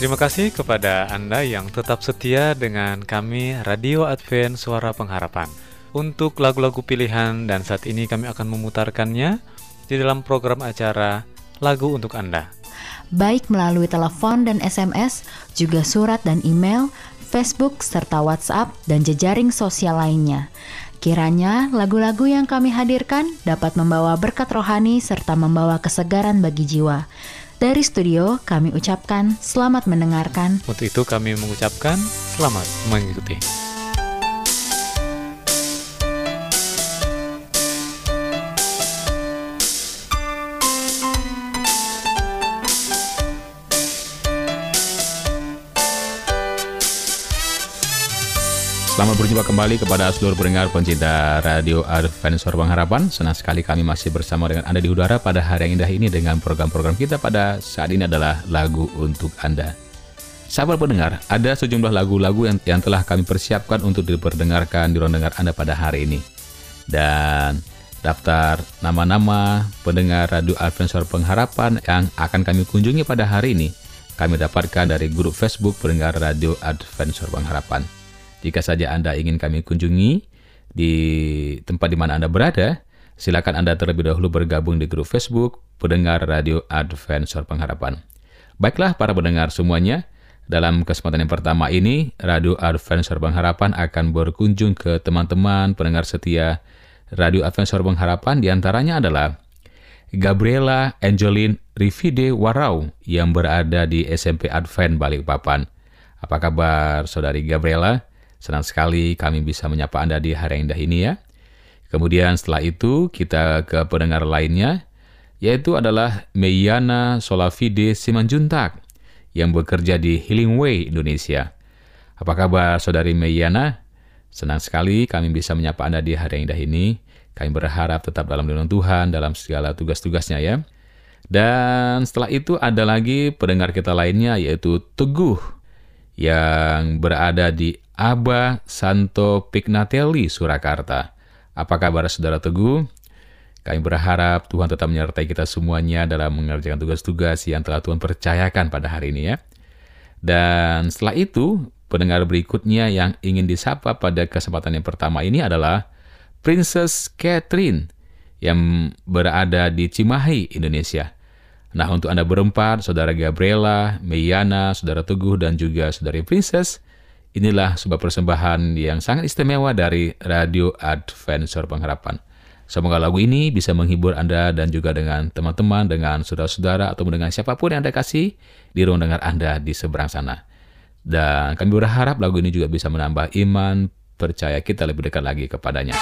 Terima kasih kepada Anda yang tetap setia dengan kami Radio Advent Suara Pengharapan. Untuk lagu-lagu pilihan dan saat ini kami akan memutarkannya di dalam program acara Lagu untuk Anda. Baik melalui telepon dan SMS, juga surat dan email, Facebook serta WhatsApp dan jejaring sosial lainnya. Kiranya lagu-lagu yang kami hadirkan dapat membawa berkat rohani serta membawa kesegaran bagi jiwa. Dari studio, kami ucapkan selamat mendengarkan. Untuk itu kami mengucapkan selamat mengikuti. Selamat berjumpa kembali kepada seluruh pendengar pencinta Radio Advent Suara Harapan. Senang sekali kami masih bersama dengan Anda di udara pada hari yang indah ini dengan program-program kita pada saat ini adalah lagu untuk Anda. Sahabat pendengar, ada sejumlah lagu-lagu yang, yang telah kami persiapkan untuk diperdengarkan di ruang dengar Anda pada hari ini. Dan daftar nama-nama pendengar Radio Advent Suara Pengharapan yang akan kami kunjungi pada hari ini kami dapatkan dari grup Facebook pendengar Radio Advent Suara Pengharapan. Jika saja Anda ingin kami kunjungi di tempat di mana Anda berada, silakan Anda terlebih dahulu bergabung di grup Facebook Pendengar Radio Advent Suara Pengharapan. Baiklah para pendengar semuanya, dalam kesempatan yang pertama ini, Radio Advent Suara Pengharapan akan berkunjung ke teman-teman pendengar setia Radio Advent Suara Pengharapan, di antaranya adalah Gabriela Angelin Rivide Warau yang berada di SMP Advent Balikpapan. Apa kabar saudari Gabriela? Senang sekali kami bisa menyapa Anda di hari yang indah ini ya. Kemudian setelah itu kita ke pendengar lainnya, yaitu adalah Meyana Solavide Simanjuntak yang bekerja di Healing Way, Indonesia. Apa kabar saudari Meyana? Senang sekali kami bisa menyapa Anda di hari yang indah ini. Kami berharap tetap dalam lindungan Tuhan dalam segala tugas-tugasnya ya. Dan setelah itu ada lagi pendengar kita lainnya yaitu Teguh yang berada di Aba Santo Pignatelli, Surakarta. Apa kabar saudara Teguh? Kami berharap Tuhan tetap menyertai kita semuanya dalam mengerjakan tugas-tugas yang telah Tuhan percayakan pada hari ini ya. Dan setelah itu, pendengar berikutnya yang ingin disapa pada kesempatan yang pertama ini adalah Princess Catherine yang berada di Cimahi, Indonesia. Nah, untuk Anda berempat, Saudara Gabriela, Meyana, Saudara Teguh, dan juga Saudari Princess, Inilah sebuah persembahan yang sangat istimewa dari Radio Advent Suara Pengharapan. Semoga lagu ini bisa menghibur Anda dan juga dengan teman-teman, dengan saudara-saudara, atau dengan siapa pun yang Anda kasih di ruang dengar Anda di seberang sana. Dan kami berharap lagu ini juga bisa menambah iman, percaya kita lebih dekat lagi kepadanya.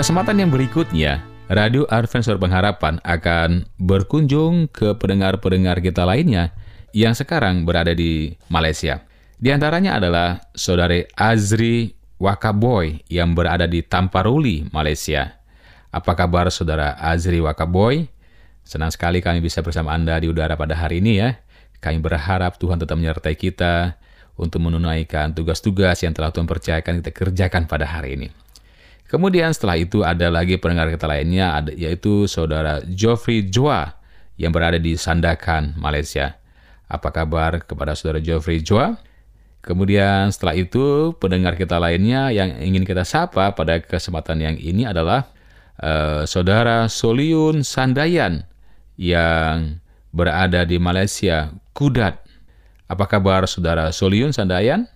Kesempatan yang berikutnya, Radio Advent Suara Pengharapan akan berkunjung ke pendengar-pendengar kita lainnya yang sekarang berada di Malaysia. Di antaranya adalah Saudari Azri Wakaboy yang berada di Tamparuli, Malaysia. Apa kabar Saudara Azri Wakaboy? Senang sekali kami bisa bersama Anda di udara pada hari ini ya. Kami berharap Tuhan tetap menyertai kita untuk menunaikan tugas-tugas yang telah Tuhan percayakan kita kerjakan pada hari ini. Kemudian setelah itu ada lagi pendengar kita lainnya yaitu saudara Geoffrey Joa yang berada di Sandakan, Malaysia. Apa kabar kepada saudara Geoffrey Joa? Kemudian setelah itu pendengar kita lainnya yang ingin kita sapa pada kesempatan yang ini adalah uh, saudara Soliun Sandayan yang berada di Malaysia, Kudat. Apa kabar saudara Soliun Sandayan?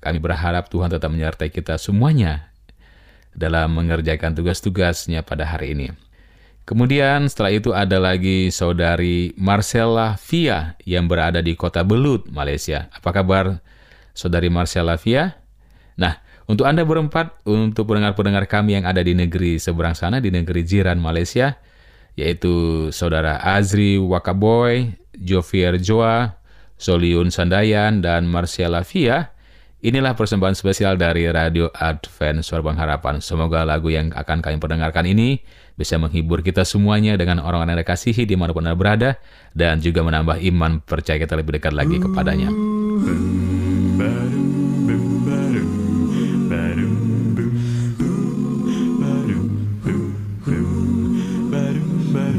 Kami berharap Tuhan tetap menyertai kita semuanya dalam mengerjakan tugas-tugasnya pada hari ini. Kemudian setelah itu ada lagi saudari Marcella Via yang berada di kota Belut, Malaysia. Apa kabar saudari Marcella Via? Nah, untuk Anda berempat, untuk pendengar-pendengar kami yang ada di negeri seberang sana, di negeri jiran Malaysia, yaitu saudara Azri Wakaboy, Jovier Joa, Soliun Sandayan, dan Marcella Via, Inilah persembahan spesial dari Radio Advent Suara Pengharapan. Semoga lagu yang akan kami perdengarkan ini bisa menghibur kita semuanya dengan orang-orang yang kasihi di mana pun Anda berada dan juga menambah iman percaya kita lebih dekat lagi kepadanya.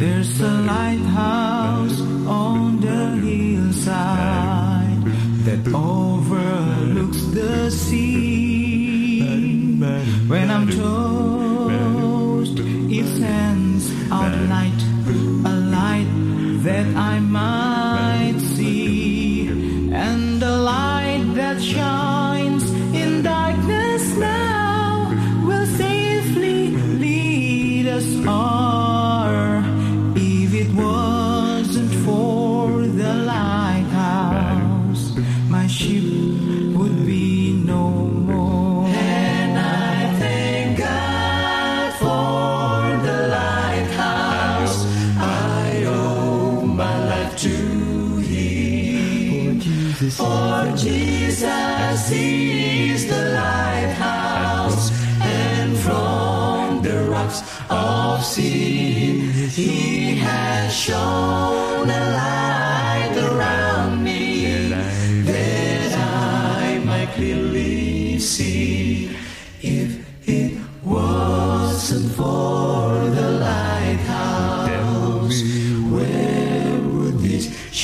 There's When I'm toast, it sends out light, a light that I might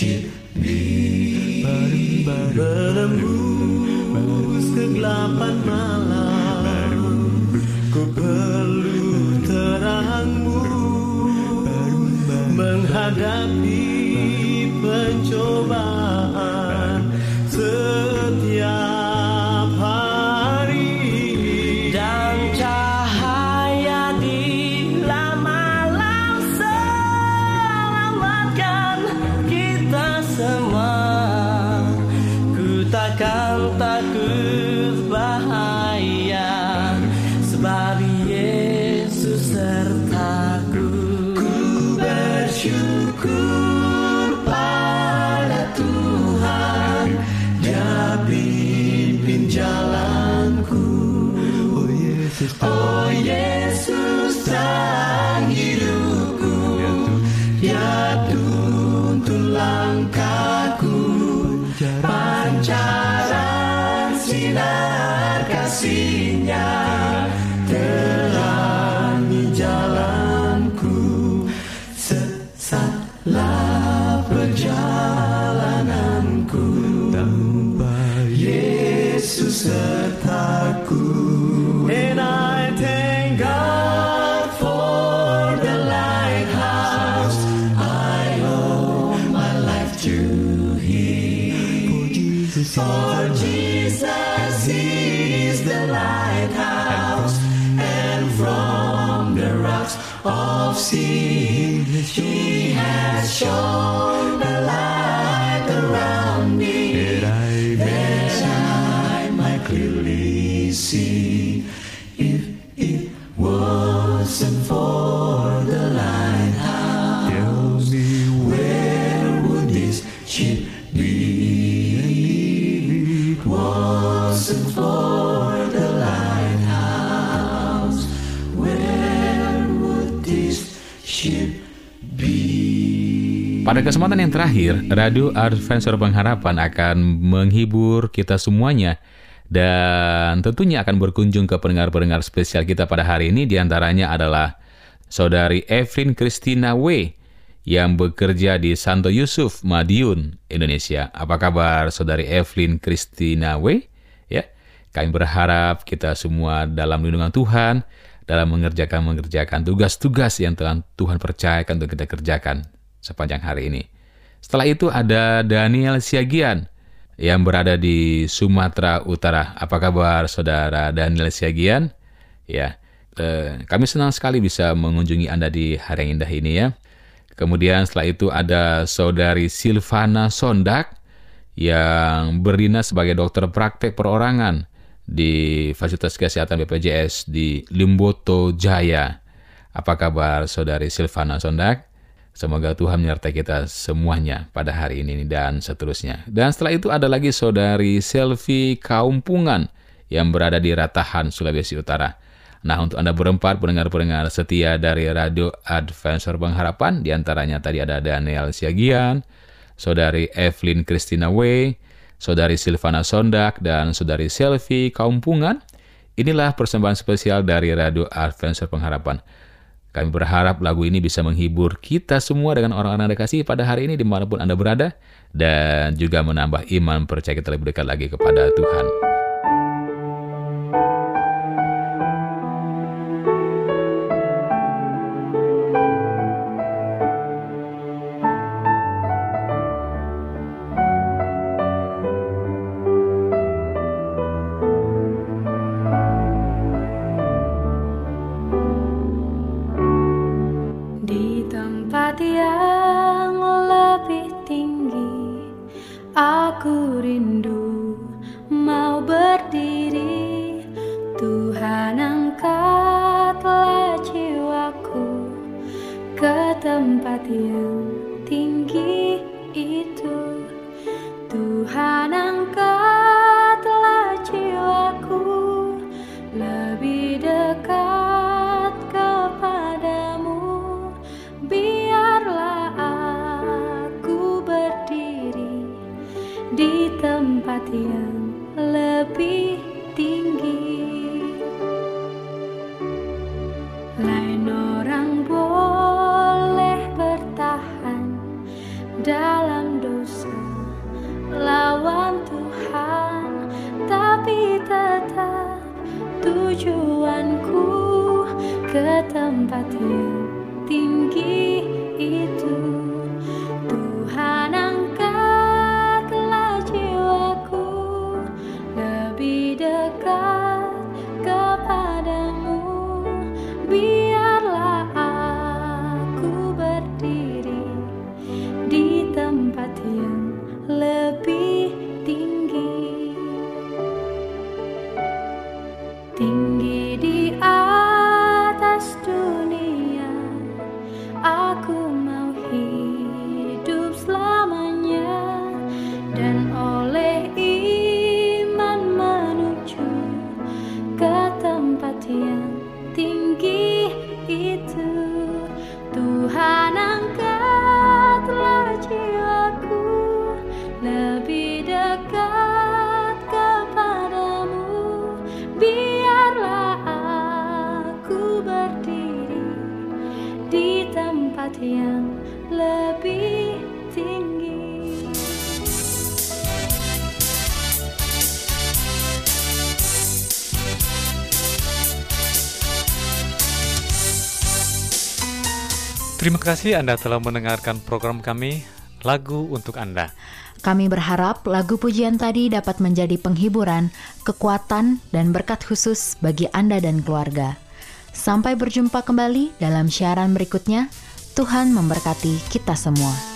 should be. Langkahku. Pancaran sinar kasihnya Pada kesempatan yang terakhir, Radio Advent Suara Pengharapan akan menghibur kita semuanya dan tentunya akan berkunjung ke pendengar-pendengar spesial kita pada hari ini di antaranya adalah Saudari Evelyn Christina W yang bekerja di Santo Yusuf, Madiun, Indonesia. Apa kabar Saudari Evelyn Christina W? Ya, kami berharap kita semua dalam lindungan Tuhan dalam mengerjakan mengerjakan tugas-tugas yang telah Tuhan percayakan untuk kita kerjakan sepanjang hari ini. Setelah itu ada Daniel Siagian yang berada di Sumatera Utara. Apa kabar saudara Daniel Siagian? Ya, eh, kami senang sekali bisa mengunjungi Anda di hari yang indah ini ya. Kemudian setelah itu ada saudari Silvana Sondak yang berdinas sebagai dokter praktek perorangan di Fasilitas Kesehatan BPJS di Limboto Jaya. Apa kabar saudari Silvana Sondak? Semoga Tuhan menyertai kita semuanya pada hari ini dan seterusnya. Dan setelah itu ada lagi saudari Selvi Kaumpungan yang berada di Ratahan, Sulawesi Utara. Nah, untuk Anda berempat pendengar-pendengar setia dari Radio Adventure Pengharapan, di antaranya tadi ada Daniel Siagian, saudari Evelyn Christina W, saudari Silvana Sondak, dan saudari Selvi Kaumpungan. Inilah persembahan spesial dari Radio Adventure Pengharapan. Kami berharap lagu ini bisa menghibur kita semua dengan orang-orang Anda kasih pada hari ini di mana pun Anda berada dan juga menambah iman percaya kita lebih dekat lagi kepada Tuhan. Tuhan Terima kasih Anda telah mendengarkan program kami Lagu untuk Anda. Kami berharap lagu pujian tadi dapat menjadi penghiburan, kekuatan, dan berkat khusus bagi Anda dan keluarga. Sampai berjumpa kembali dalam siaran berikutnya. Tuhan memberkati kita semua.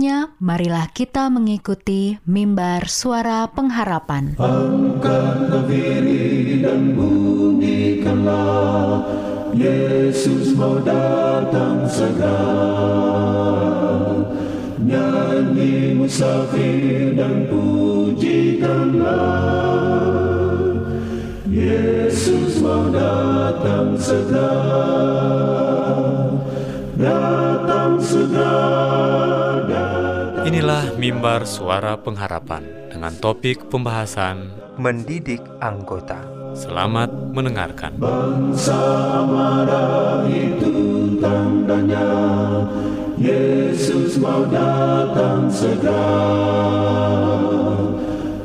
Selanjutnya, marilah kita mengikuti mimbar suara pengharapan. Angkatlah diri dan bunyikanlah Yesus mau datang segera. Nyanyi musafir dan pujikanlah Yesus mau datang segera. Datang segera Inilah mimbar suara pengharapan dengan topik pembahasan mendidik anggota. Selamat mendengarkan. Bangsa marah itu tandanya Yesus mau datang segera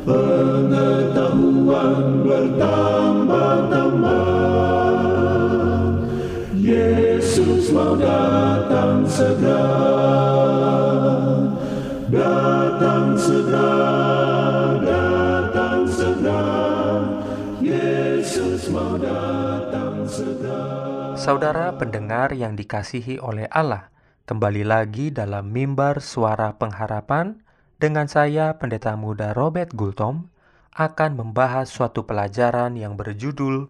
Pengetahuan bertambah-tambah Yesus mau datang segera Datang segera Datang segera Yesus mau datang segera Saudara pendengar yang dikasihi oleh Allah, kembali lagi dalam mimbar suara pengharapan dengan saya Pendeta Muda Robert Gultom akan membahas suatu pelajaran yang berjudul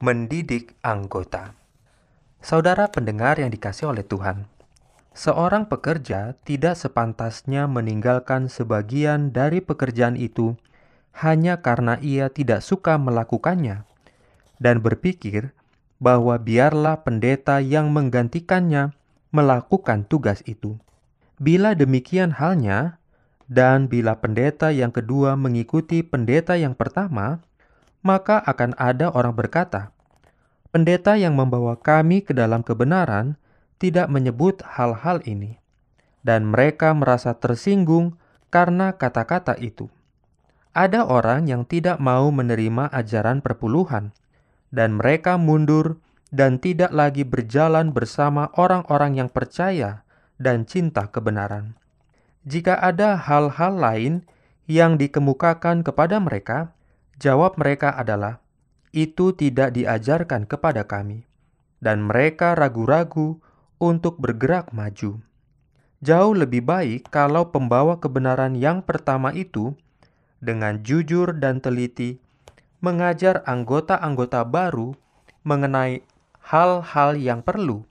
Mendidik Anggota. Saudara pendengar yang dikasihi oleh Tuhan, seorang pekerja tidak sepantasnya meninggalkan sebagian dari pekerjaan itu hanya karena ia tidak suka melakukannya dan berpikir bahwa biarlah pendeta yang menggantikannya melakukan tugas itu. Bila demikian halnya, dan bila pendeta yang kedua mengikuti pendeta yang pertama, maka akan ada orang berkata, "Pendeta yang membawa kami ke dalam kebenaran tidak menyebut hal-hal ini." Dan mereka merasa tersinggung karena kata-kata itu. Ada orang yang tidak mau menerima ajaran perpuluhan, dan mereka mundur dan tidak lagi berjalan bersama orang-orang yang percaya dan cinta kebenaran. Jika ada hal-hal lain yang dikemukakan kepada mereka, jawab mereka adalah, "Itu tidak diajarkan kepada kami," dan mereka ragu-ragu untuk bergerak maju. Jauh lebih baik kalau pembawa kebenaran yang pertama itu, dengan jujur dan teliti, mengajar anggota-anggota baru mengenai hal-hal yang perlu,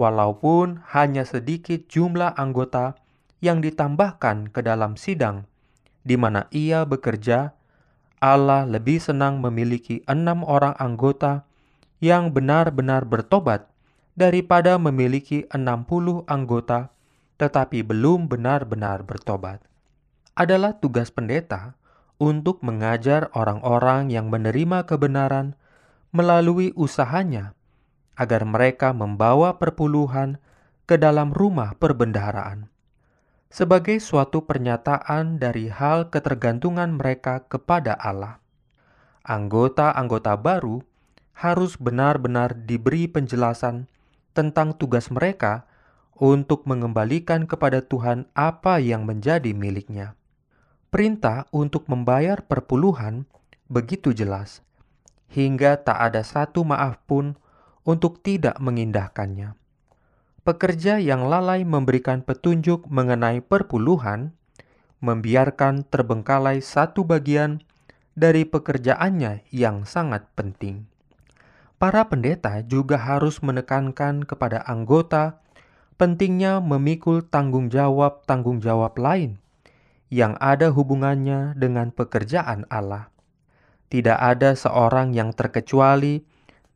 walaupun hanya sedikit jumlah anggota yang ditambahkan ke dalam sidang, di mana ia bekerja. Allah lebih senang memiliki enam orang anggota yang benar-benar bertobat daripada memiliki enam puluh anggota tetapi belum benar-benar bertobat. Adalah tugas pendeta untuk mengajar orang-orang yang menerima kebenaran melalui usahanya agar mereka membawa perpuluhan ke dalam rumah perbendaharaan. Sebagai suatu pernyataan dari hal ketergantungan mereka kepada Allah. Anggota-anggota baru harus benar-benar diberi penjelasan tentang tugas mereka untuk mengembalikan kepada Tuhan apa yang menjadi miliknya. Perintah untuk membayar perpuluhan begitu jelas, hingga tak ada satu maaf pun untuk tidak mengindahkannya. Pekerja yang lalai memberikan petunjuk mengenai perpuluhan, membiarkan terbengkalai satu bagian dari pekerjaannya yang sangat penting. Para pendeta juga harus menekankan kepada anggota pentingnya memikul tanggung jawab-tanggung jawab lain yang ada hubungannya dengan pekerjaan Allah. Tidak ada seorang yang terkecuali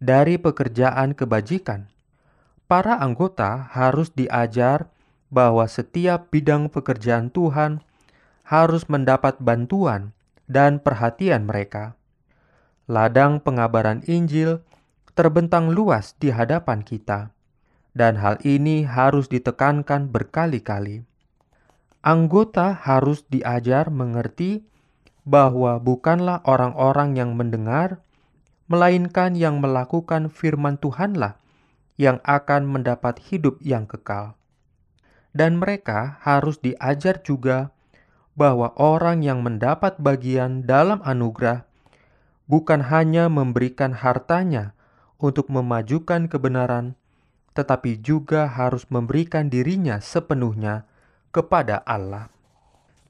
dari pekerjaan kebajikan. Para anggota harus diajar bahwa setiap bidang pekerjaan Tuhan harus mendapat bantuan dan perhatian mereka. Ladang pengabaran Injil terbentang luas di hadapan kita, dan hal ini harus ditekankan berkali-kali. Anggota harus diajar mengerti bahwa bukanlah orang-orang yang mendengar, melainkan yang melakukan firman Tuhanlah yang akan mendapat hidup yang kekal. Dan mereka harus diajar juga bahwa orang yang mendapat bagian dalam anugerah bukan hanya memberikan hartanya untuk memajukan kebenaran, tetapi juga harus memberikan dirinya sepenuhnya kepada Allah.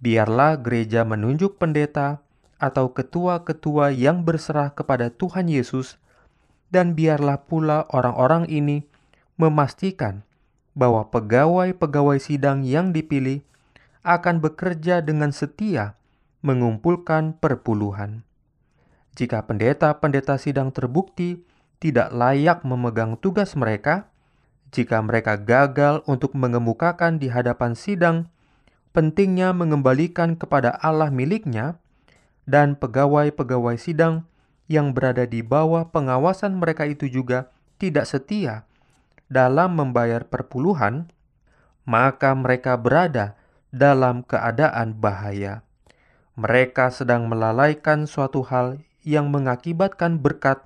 Biarlah gereja menunjuk pendeta atau ketua-ketua yang berserah kepada Tuhan Yesus, dan biarlah pula orang-orang ini memastikan bahwa pegawai-pegawai sidang yang dipilih akan bekerja dengan setia mengumpulkan perpuluhan. Jika pendeta-pendeta sidang terbukti tidak layak memegang tugas mereka, jika mereka gagal untuk mengemukakan di hadapan sidang pentingnya mengembalikan kepada Allah miliknya, dan pegawai-pegawai sidang yang berada di bawah pengawasan mereka itu juga tidak setia dalam membayar perpuluhan, maka mereka berada dalam keadaan bahaya. Mereka sedang melalaikan suatu hal yang mengakibatkan berkat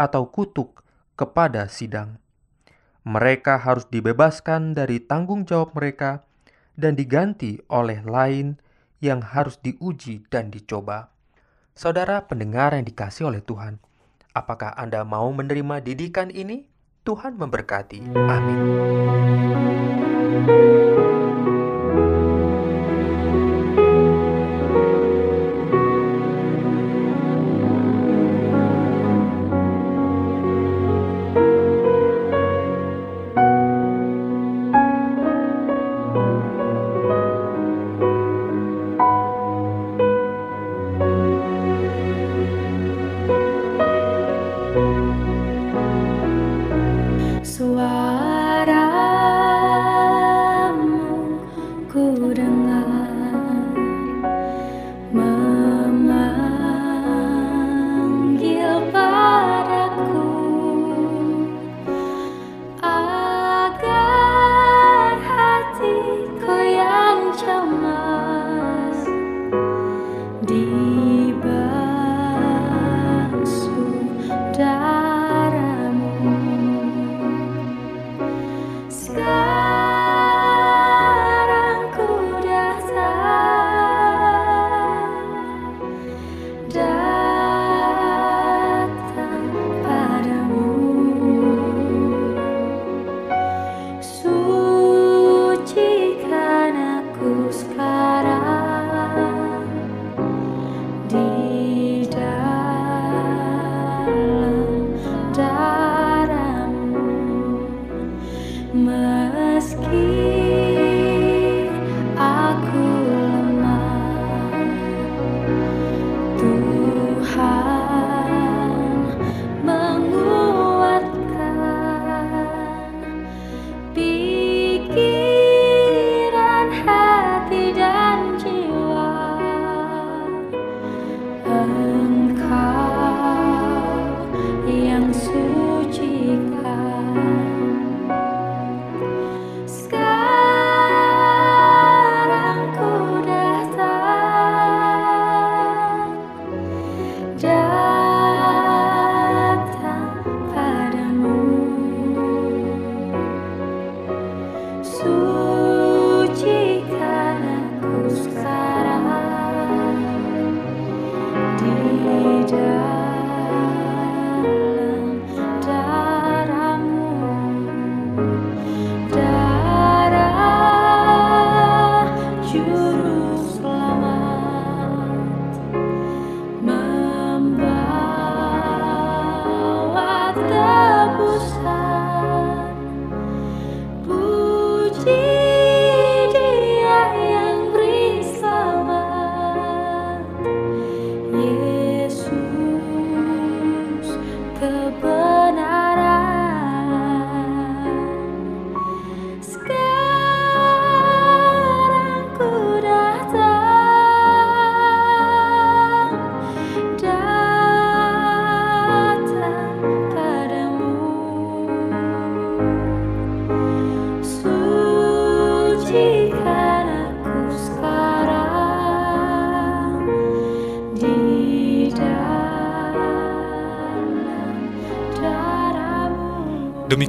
atau kutuk kepada sidang. Mereka harus dibebaskan dari tanggung jawab mereka dan diganti oleh lain yang harus diuji dan dicoba. Saudara pendengar yang dikasih oleh Tuhan, apakah Anda mau menerima didikan ini? Tuhan memberkati. Amin.